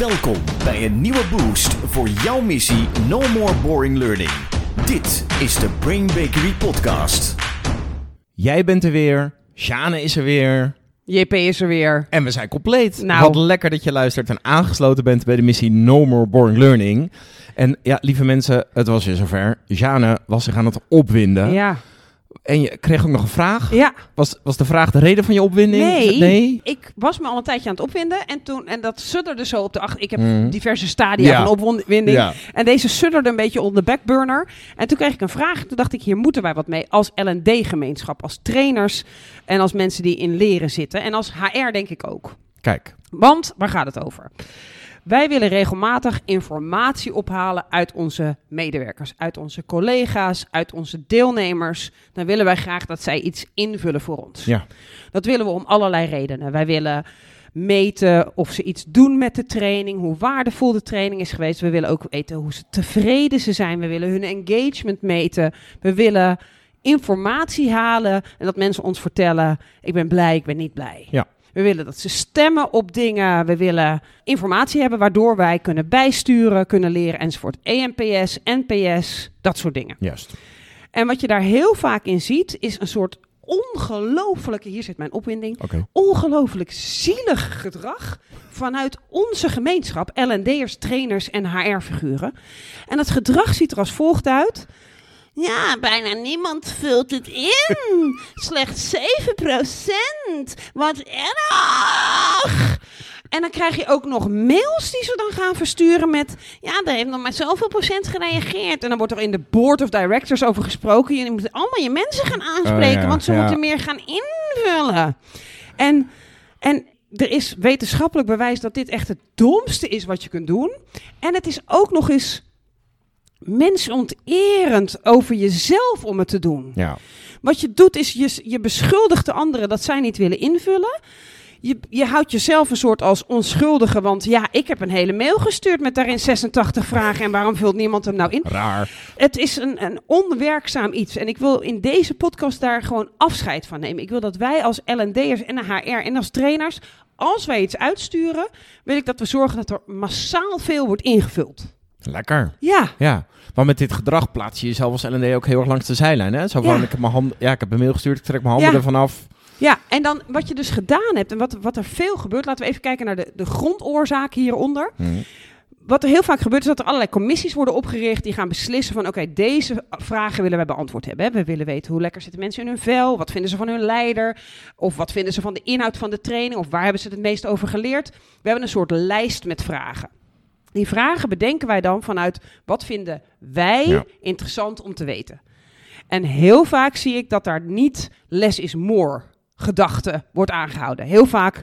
Welkom bij een nieuwe boost voor jouw missie No More Boring Learning. Dit is de Brain Bakery Podcast. Jij bent er weer, Sjane is er weer JP is er weer. en we zijn compleet. Nou. Wat lekker dat je luistert en aangesloten bent bij de missie No More Boring Learning. En ja, lieve mensen, het was weer zover. Sjane was zich aan het opwinden. Ja. En je kreeg ook nog een vraag. Ja. Was, was de vraag de reden van je opwinding? Nee. Nee? Ik was me al een tijdje aan het opwinden. En, toen, en dat sudderde zo op de achter. Ik heb Mhm. diverse stadia Ja. van opwinding. Ja. En deze sudderde een beetje op de backburner. En toen kreeg ik een vraag. Toen dacht ik, hier moeten wij wat mee. Als L&D-gemeenschap. Als trainers. En als mensen die in leren zitten. En als HR denk ik ook. Kijk, Want, waar gaat het over? Wij willen regelmatig informatie ophalen uit onze medewerkers, uit onze collega's, uit onze deelnemers. Dan willen wij graag dat zij iets invullen voor ons. ja. Dat willen we om allerlei redenen. Wij willen meten of ze iets doen met de training, hoe waardevol de training is geweest. We willen ook weten hoe ze tevreden ze zijn. We willen hun engagement meten. We willen informatie halen en dat mensen ons vertellen: ik ben blij, ik ben niet blij. Ja. We willen dat ze stemmen op dingen. We willen informatie hebben waardoor wij kunnen bijsturen, kunnen leren enzovoort. EMPS, NPS, dat soort dingen. Juist. En wat je daar heel vaak in ziet, is een soort ongelofelijke, hier zit mijn opwinding, Oké. ongelooflijk zielig gedrag vanuit onze gemeenschap, L&D'ers, trainers en HR-figuren. En dat gedrag ziet er als volgt uit. Ja, bijna niemand vult het in. Slechts 7%. Wat erg. En dan krijg je ook nog mails die ze dan gaan versturen met... Ja, daar heeft nog maar zoveel procent gereageerd. En dan wordt er in de board of directors over gesproken. Je moet allemaal je mensen gaan aanspreken, Oh ja, want ze ja. moeten meer gaan invullen. En, en er is wetenschappelijk bewijs dat dit echt het domste is wat je kunt doen. En het is ook nog eens mensonterend over jezelf om het te doen. Ja. Wat je doet is, je, je beschuldigt de anderen dat zij niet willen invullen. Je, je houdt jezelf een soort als onschuldige, want ja, ik heb een hele mail gestuurd met daarin 86 vragen en waarom vult niemand hem nou in? Raar. Het is een, een onwerkzaam iets en ik wil in deze podcast daar gewoon afscheid van nemen. Ik wil dat wij als L&D'ers en HR en als trainers, als wij iets uitsturen, wil ik dat we zorgen dat er massaal veel wordt ingevuld. Lekker. Ja, Ja, want met dit gedrag plaats je jezelf als L&D ook heel erg langs de zijlijn. Hè? Zo van, Ja. ik heb, mijn hand, ja, ik heb een mail gestuurd, ik trek mijn handen Ja. ervan af. Ja, en dan wat je dus gedaan hebt en wat, wat er veel gebeurt. Laten we even kijken naar de, de grondoorzaak hieronder. Hm. Wat er heel vaak gebeurt is dat er allerlei commissies worden opgericht die gaan beslissen van oké, deze vragen willen wij beantwoord hebben. We willen weten hoe lekker zitten mensen in hun vel, wat vinden ze van hun leider, of wat vinden ze van de inhoud van de training, of waar hebben ze het meest over geleerd. We hebben een soort lijst met vragen. Die vragen bedenken wij dan vanuit wat vinden wij Ja. interessant om te weten. En heel vaak zie ik dat daar niet less is more gedachte wordt aangehouden. Heel vaak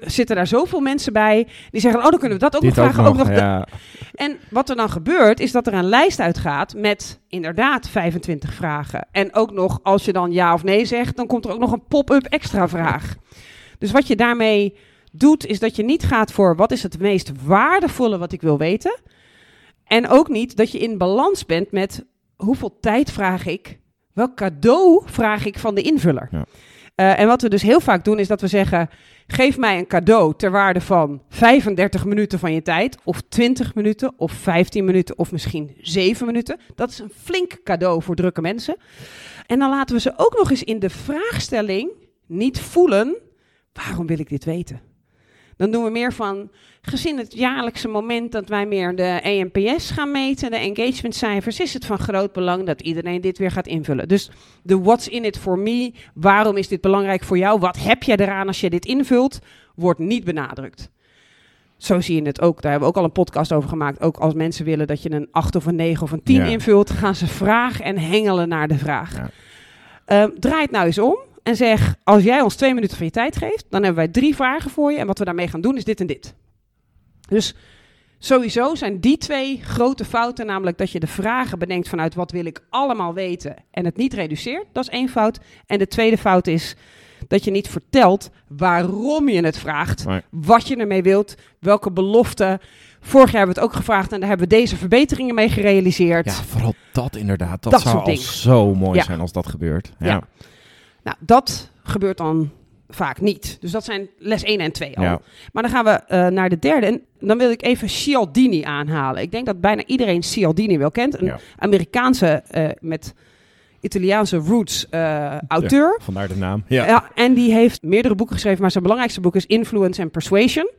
zitten daar zoveel mensen bij die zeggen: Oh, dan kunnen we dat ook Dit nog vragen. Ook nog de- ja. En wat er dan gebeurt, is dat er een lijst uitgaat met inderdaad 25 vragen. En ook nog, als je dan ja of nee zegt, dan komt er ook nog een pop-up extra vraag. Dus wat je daarmee doet, is dat je niet gaat voor wat is het meest waardevolle wat ik wil weten. En ook niet dat je in balans bent met hoeveel tijd vraag ik, welk cadeau vraag ik van de invuller. Ja. Eh, en wat we dus heel vaak doen, is dat we zeggen: geef mij een cadeau ter waarde van 35 minuten van je tijd, of 20 minuten, of 15 minuten, of misschien 7 minuten. Dat is een flink cadeau voor drukke mensen. En dan laten we ze ook nog eens in de vraagstelling niet voelen: waarom wil ik dit weten? Dan doen we meer van, gezien het jaarlijkse moment dat wij meer de EMPS gaan meten, de engagementcijfers, is het van groot belang dat iedereen dit weer gaat invullen. Dus de what's in it for me, waarom is dit belangrijk voor jou, wat heb jij eraan als je dit invult, wordt niet benadrukt. Zo zie je het ook. Daar hebben we ook al een podcast over gemaakt. Ook als mensen willen dat je een 8 of een 9 of een 10 Ja. invult, gaan ze vragen en hengelen naar de vraag. Ja. Ehm, draai het nou eens om en zeg: als jij ons twee minuten van je tijd geeft, dan hebben wij drie vragen voor je. En wat we daarmee gaan doen is dit en dit. Dus sowieso zijn die twee grote fouten, namelijk dat je de vragen bedenkt vanuit wat wil ik allemaal weten en het niet reduceert. Dat is één fout. En de tweede fout is dat je niet vertelt waarom je het vraagt, Nee. wat je ermee wilt, welke beloften. Vorig jaar hebben we het ook gevraagd en daar hebben we deze verbeteringen mee gerealiseerd. Ja, vooral dat inderdaad. Dat, Dat zou al zo mooi Ja. zijn als dat gebeurt. Ja. Ja. Nou, dat gebeurt dan vaak niet. Dus dat zijn les 1 en 2 al. Ja. Maar dan gaan we eh, naar de derde. En dan wil ik even Cialdini aanhalen. Ik denk dat bijna iedereen Cialdini wel kent. Een Ja. Amerikaanse eh, met Italiaanse roots eh, auteur. Vandaar de naam. Ja. Ja. en die heeft meerdere boeken geschreven, maar zijn belangrijkste boek is Influence and Persuasion.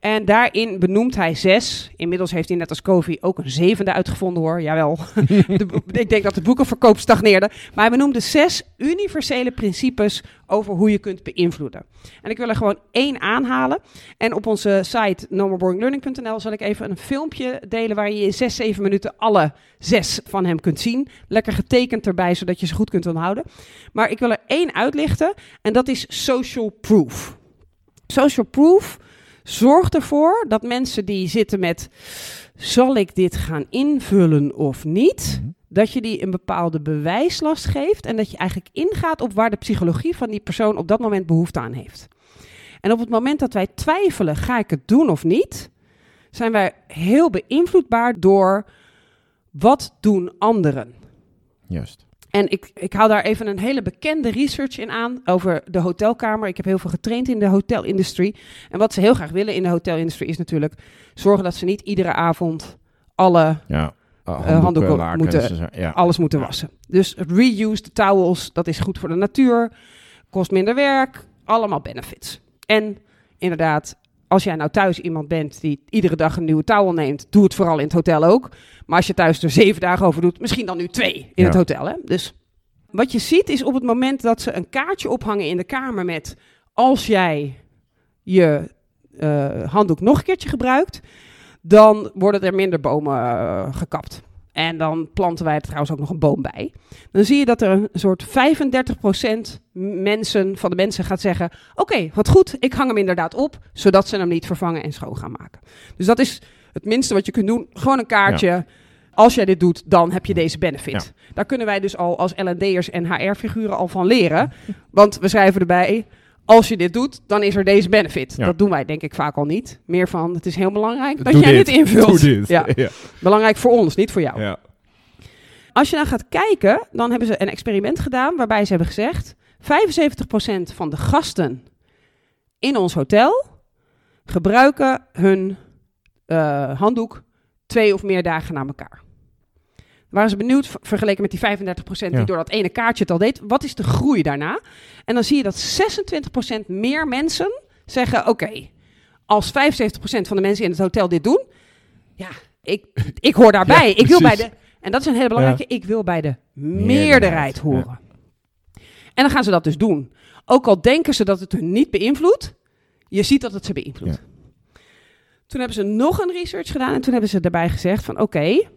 En daarin benoemt hij zes. Inmiddels heeft hij net als Covey ook een zevende uitgevonden hoor. Jawel. Ik denk dat de boekenverkoop stagneerde. Maar hij benoemde zes universele principes over hoe je kunt beïnvloeden. En ik wil er gewoon één aanhalen. En op onze site nomoreBoringLearning.nl zal ik even een filmpje delen waar je in zes, zeven minuten alle zes van hem kunt zien. Lekker getekend erbij, zodat je ze goed kunt onthouden. Maar ik wil er één uitlichten en dat is social proof. Social proof zorgt ervoor dat mensen die zitten met zal ik dit gaan invullen of niet, Mhm. dat je die een bepaalde bewijslast geeft en dat je eigenlijk ingaat op waar de psychologie van die persoon op dat moment behoefte aan heeft. En op het moment dat wij twijfelen, ga ik het doen of niet, zijn wij heel beïnvloedbaar door wat doen anderen. Juist. En ik, ik haal daar even een hele bekende research in aan over de hotelkamer. Ik heb heel veel getraind in de hotelindustrie. En wat ze heel graag willen in de hotelindustrie is natuurlijk zorgen dat ze niet iedere avond alle, Ja. Uh, handdoeken lakens moeten-. Ja. alles moeten wassen. Dus reused towels, dat is goed voor de natuur, kost minder werk, allemaal benefits. En inderdaad, als jij nou thuis iemand bent die iedere dag een nieuwe towel neemt, doe het vooral in het hotel ook. Maar als je thuis er zeven dagen over doet, misschien dan nu twee in Ja. het hotel. Hè? Dus wat je ziet is op het moment dat ze een kaartje ophangen in de kamer met als jij je eh, handdoek nog een keertje gebruikt, dan worden er minder bomen eh, gekapt. En dan planten wij er trouwens ook nog een boom bij. Dan zie je dat er een soort 35% mensen, van de mensen gaat zeggen: Oké, wat goed, ik hang hem inderdaad op, zodat ze hem niet vervangen en schoon gaan maken. Dus dat is het minste wat je kunt doen. Gewoon een kaartje. Als jij dit doet, dan heb je deze benefit. Daar kunnen wij dus al als L&D'ers en HR-figuren al van leren. Want we schrijven erbij, als je dit doet, dan is er deze benefit. Ja. Dat doen wij denk ik vaak al niet. Meer van, het is heel belangrijk dat Doe jij dit, invult. Dit. Ja, ja. belangrijk voor ons, niet voor jou. Ja. Als je dan gaat kijken, dan hebben ze een experiment gedaan waarbij ze hebben gezegd: 75% van de gasten in ons hotel gebruiken hun eh, handdoek twee of meer dagen na elkaar. Waren ze benieuwd, ver- vergeleken met die 35% die Ja. door dat ene kaartje het al deed, wat is de groei daarna? En dan zie je dat 26% meer mensen zeggen: Oké, als 75% van de mensen in het hotel dit doen, ja, ik, ik hoor daarbij. Ja, ik wil bij de, en dat is een hele belangrijke, ik wil bij de meerderheid, Meerderheid, horen. En dan gaan ze dat dus doen. Ook al denken ze dat het hun niet beïnvloedt, je ziet dat het ze beïnvloedt. Toen hebben ze nog een research gedaan en toen hebben ze daarbij gezegd van oké,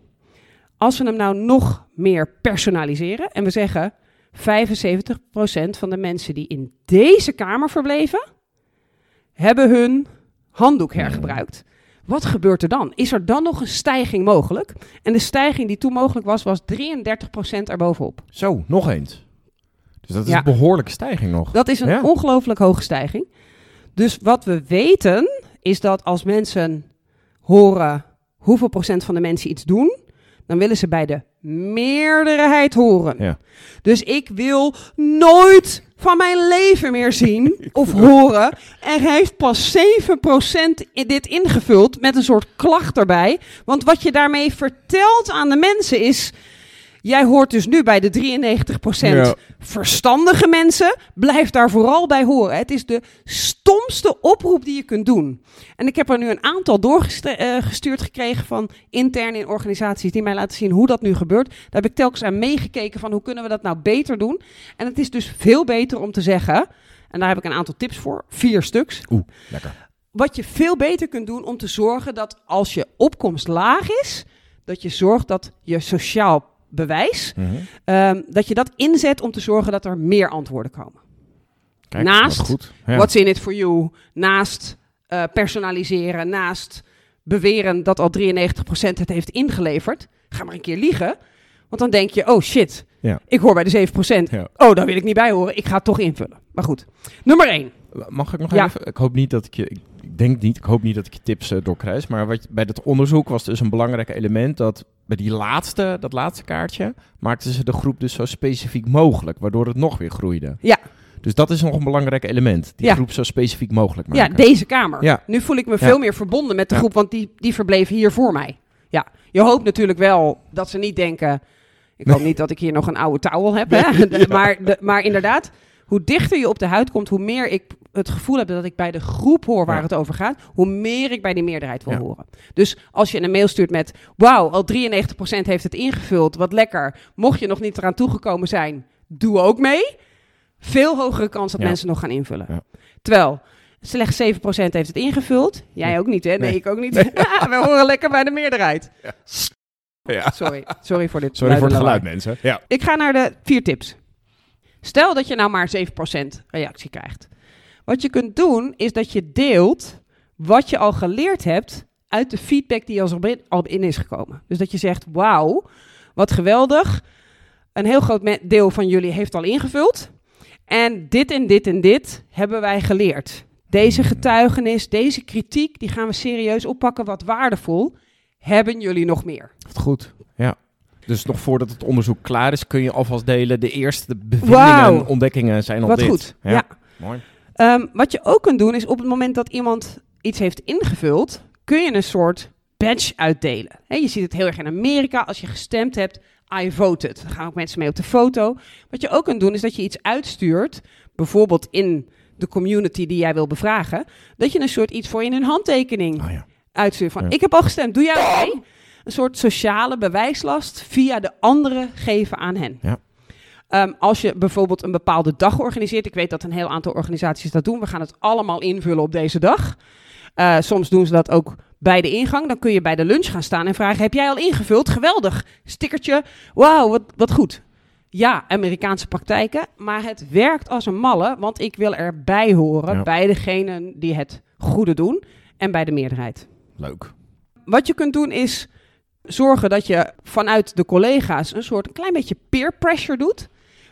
als we hem nou nog meer personaliseren en we zeggen 75% van de mensen die in deze kamer verbleven, hebben hun handdoek hergebruikt. Wat gebeurt er dan? Is er dan nog een stijging mogelijk? En de stijging die toen mogelijk was, was 33% erbovenop. Zo, nog eens. Dus dat is Ja. een behoorlijke stijging nog. Dat is een Ja. ongelooflijk hoge stijging. Dus wat we weten is dat als mensen horen hoeveel procent van de mensen iets doen, dan willen ze bij de meerderheid horen. Ja. Dus ik wil nooit van mijn leven meer zien of horen. Er heeft pas 7% in dit ingevuld met een soort klacht erbij. Want wat je daarmee vertelt aan de mensen is... Jij hoort dus nu bij de 93% Ja. verstandige mensen. Blijf daar vooral bij horen. Het is de stomste oproep die je kunt doen. En ik heb er nu een aantal doorgestuurd gekregen van intern in organisaties die mij laten zien hoe dat nu gebeurt. Daar heb ik telkens aan meegekeken van hoe kunnen we dat nou beter doen. En het is dus veel beter om te zeggen, en daar heb ik een aantal tips voor, vier stuks. Oeh, lekker. Wat je veel beter kunt doen om te zorgen dat als je opkomst laag is, dat je zorgt dat je sociaal bewijs, Mhm. ehm, dat je dat inzet om te zorgen dat er meer antwoorden komen. Kijk, Naast goed. Ja. What's in it for you? Naast eh, personaliseren, naast beweren dat al 93% het heeft ingeleverd. Ga maar een keer liegen. Want dan denk je, oh shit, Ja. ik hoor bij de 7%. Ja. Oh, daar wil ik niet bij horen. Ik ga het toch invullen. Maar goed. Nummer 1. Mag ik nog even? Ik hoop niet dat ik je. Ik denk niet, ik hoop niet dat ik je tips eh, doorkruis. Maar wat, bij dat onderzoek was dus een belangrijk element dat bij die laatste, dat laatste kaartje, maakten ze de groep dus zo specifiek mogelijk, waardoor het nog weer groeide. Ja. Dus dat is nog een belangrijk element. Die Ja. groep zo specifiek mogelijk Ja, maken. deze kamer. Ja. Nu voel ik me Ja. veel meer verbonden met de Ja. groep, want die, die verbleven hier voor mij. Ja, je hoopt natuurlijk wel dat ze niet denken... Ik hoop niet dat ik hier nog een oude towel heb, hè? De- maar, de, maar inderdaad, hoe dichter je op de huid komt, hoe meer ik het gevoel heb dat ik bij de groep hoor waar Ja. het over gaat, hoe meer ik bij die meerderheid wil Ja. horen. Dus als je een mail stuurt met, wauw, al 93% heeft het ingevuld, wat lekker. Mocht je nog niet eraan toegekomen zijn, doe ook mee. Veel hogere kans dat Ja. mensen nog gaan invullen. Terwijl slechts 7% heeft het ingevuld. Jij ook niet, hè? Nee, Nee. ik ook niet. We horen lekker bij de meerderheid. Ja. Sorry, sorry voor dit. Sorry voor het geluid, lawaai. mensen. Ja. Ik ga naar de vier tips. Stel dat je nou maar 7% reactie krijgt. Wat je kunt doen, is dat je deelt wat je al geleerd hebt uit de feedback die al in, is gekomen. Dus dat je zegt, wauw, wat geweldig. Een heel groot deel van jullie heeft al ingevuld. En dit en dit en dit hebben wij geleerd. Deze getuigenis, deze kritiek, die gaan we serieus oppakken. Wat waardevol. Hebben jullie nog meer? Goed. Ja. Dus nog voordat het onderzoek klaar is, kun je alvast delen. De eerste bevindingen en ontdekkingen zijn al Wat dit. goed. Ja. ja. Mooi. Ehm, wat je ook kunt doen is op het moment dat iemand iets heeft ingevuld, kun je een soort badge uitdelen. Hè, je ziet het heel erg in Amerika. Als je gestemd hebt, I voted. Dan gaan ook mensen mee op de foto. Wat je ook kunt doen is dat je iets uitstuurt, bijvoorbeeld in de community die jij wil bevragen, dat je een soort iets voor in een handtekening Oh ja. uitstuurt van Ja. ik heb al gestemd, doe jij ook mee? Een soort sociale bewijslast via de anderen geven aan hen. Ja. Ehm, als je bijvoorbeeld een bepaalde dag organiseert, ik weet dat een heel aantal organisaties dat doen, we gaan het allemaal invullen op deze dag. Eh, soms doen ze dat ook bij de ingang. Dan kun je bij de lunch gaan staan en vragen: Heb jij al ingevuld? Geweldig. Stickertje. Wauw, wat, wat goed. Ja, Amerikaanse praktijken. Maar het werkt als een malle, want ik wil erbij horen Ja. bij degenen die het goede doen en bij de meerderheid. Leuk. Wat je kunt doen is zorgen dat je vanuit de collega's een soort een klein beetje peer pressure doet.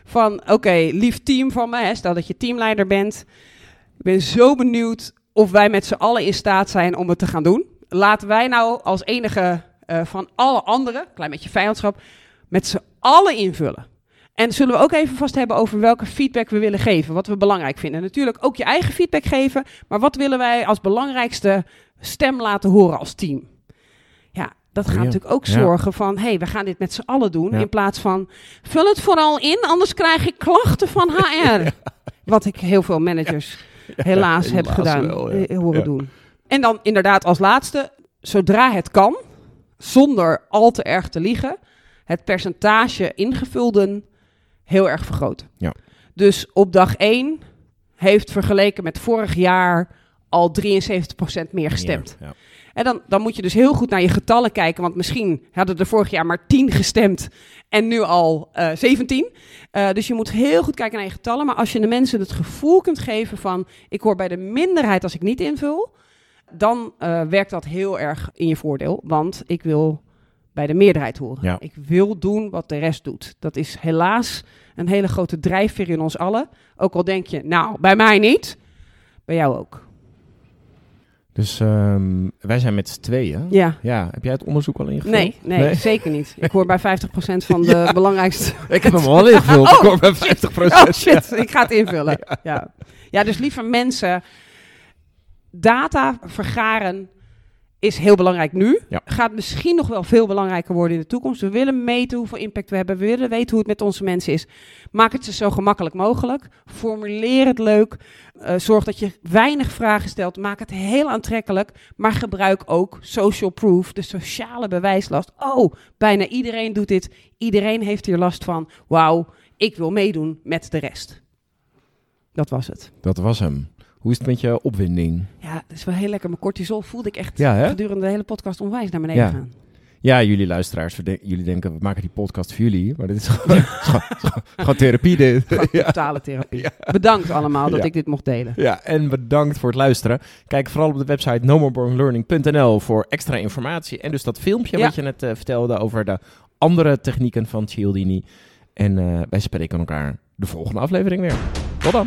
Van oké, lief team van me, stel dat je teamleider bent. Ik ben zo benieuwd of wij met z'n allen in staat zijn om het te gaan doen. Laten wij nou als enige eh, van alle anderen, klein beetje vijandschap, met z'n allen invullen. En zullen we ook even vast hebben over welke feedback we willen geven, wat we belangrijk vinden. Natuurlijk ook je eigen feedback geven, maar wat willen wij als belangrijkste stem laten horen als team? Dat gaat natuurlijk ook zorgen van, hé, hey, we gaan dit met z'n allen doen. In plaats van, vul het vooral in, anders krijg ik klachten van HR. Wat ik heel veel managers helaas, heb gedaan, wel, ja. eh, horen doen. En dan inderdaad als laatste, zodra het kan, zonder al te erg te liegen, het percentage ingevulden heel erg vergroten. Ja. Dus op dag 1 heeft vergeleken met vorig jaar al 73% meer gestemd. Ja. En dan, dan moet je dus heel goed naar je getallen kijken. Want misschien hadden er vorig jaar maar 10 gestemd en nu al eh 17. Eh, dus je moet heel goed kijken naar je getallen. Maar als je de mensen het gevoel kunt geven van... ik hoor bij de minderheid als ik niet invul... dan eh, werkt dat heel erg in je voordeel. Want ik wil bij de meerderheid horen. Ja. Ik wil doen wat de rest doet. Dat is helaas een hele grote drijfveer in ons allen. Ook al denk je, nou, bij mij niet. Bij jou ook. Dus ehm, wij zijn met z'n tweeën. Ja. Ja, heb jij het onderzoek al ingevuld? Nee, nee, zeker niet. Ik hoor bij 50% van de belangrijkste. Ik heb hem al ingevuld. Oh, ik hoor bij 50 Oh shit, ik ga het invullen. Ja. Ja. dus lieve mensen, data vergaren is heel belangrijk nu. Ja. Gaat misschien nog wel veel belangrijker worden in de toekomst. We willen meten hoeveel impact we hebben. We willen weten hoe het met onze mensen is. Maak het ze zo gemakkelijk mogelijk. Formuleer het leuk. Eh, zorg dat je weinig vragen stelt. Maak het heel aantrekkelijk. Maar gebruik ook social proof, de sociale bewijslast. Oh, bijna iedereen doet dit. Iedereen heeft hier last van. Wauw, ik wil meedoen met de rest. Dat was het. Dat was hem. Hoe is het met je opwinding? Ja, dat is wel heel lekker. Mijn cortisol voelde ik echt Ja, gedurende de hele podcast onwijs naar beneden Ja. gaan. Ja, jullie luisteraars, jullie denken, we maken die podcast voor jullie. Maar dit is gewoon, therapie dit. Gewoon totale therapie. Bedankt allemaal dat Ja. ik dit mocht delen. ja, en bedankt voor het luisteren. Kijk vooral op de website nomoreburnlearning.nl voor extra informatie. En dus dat filmpje wat je net eh, vertelde over de andere technieken van Cialdini. En eh, wij spreken elkaar de volgende aflevering weer. Tot dan.